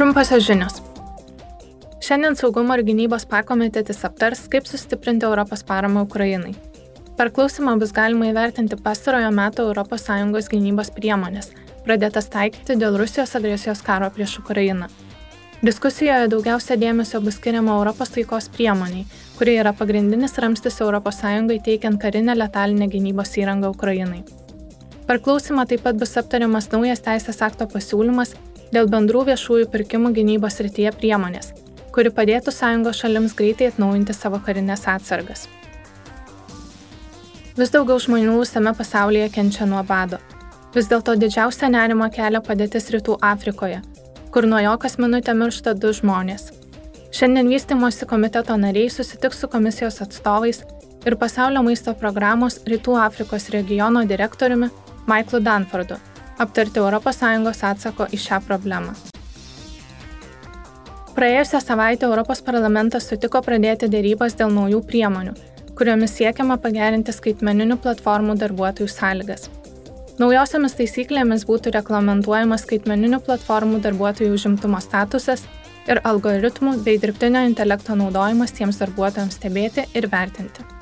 Trumposios žinios. Šiandien saugumo ir gynybos pakomitetis aptars, kaip sustiprinti Europos paramą Ukrainai. Per klausimą bus galima įvertinti pastarojo meto ES gynybos priemonės, pradėtas taikyti dėl Rusijos agresijos karo prieš Ukrainą. Diskusijoje daugiausia dėmesio bus skiriama Europos taikos priemoniai, kuri yra pagrindinis ramstis ES teikiant karinę letalinę gynybos įrangą Ukrainai. Per klausimą taip pat bus aptariamas naujas teisės akto pasiūlymas dėl bendrų viešųjų pirkimų gynybos rytyje priemonės, kuri padėtų sąjungos šalims greitai atnaujinti savo karinės atsargas. Vis daugiau žmonių visame pasaulyje kenčia nuo bado. Vis dėlto didžiausia nerima kelia padėtis Rytų Afrikoje, kur nuo jo kas minutę miršta du žmonės. Šiandien vystimosi komiteto nariai susitiks su komisijos atstovais ir pasaulio maisto programos Rytų Afrikos regiono direktoriumi Michaelu Danfordu aptarti ES atsako į šią problemą. Praėjusią savaitę Europos parlamentas sutiko pradėti dėrybas dėl naujų priemonių, kuriomis siekiama pagerinti skaitmeninių platformų darbuotojų sąlygas. Naujosiamis taisyklėmis būtų reglamentuojamas skaitmeninių platformų darbuotojų užimtumo statusas ir algoritmų bei dirbtinio intelekto naudojimas tiems darbuotojams stebėti ir vertinti.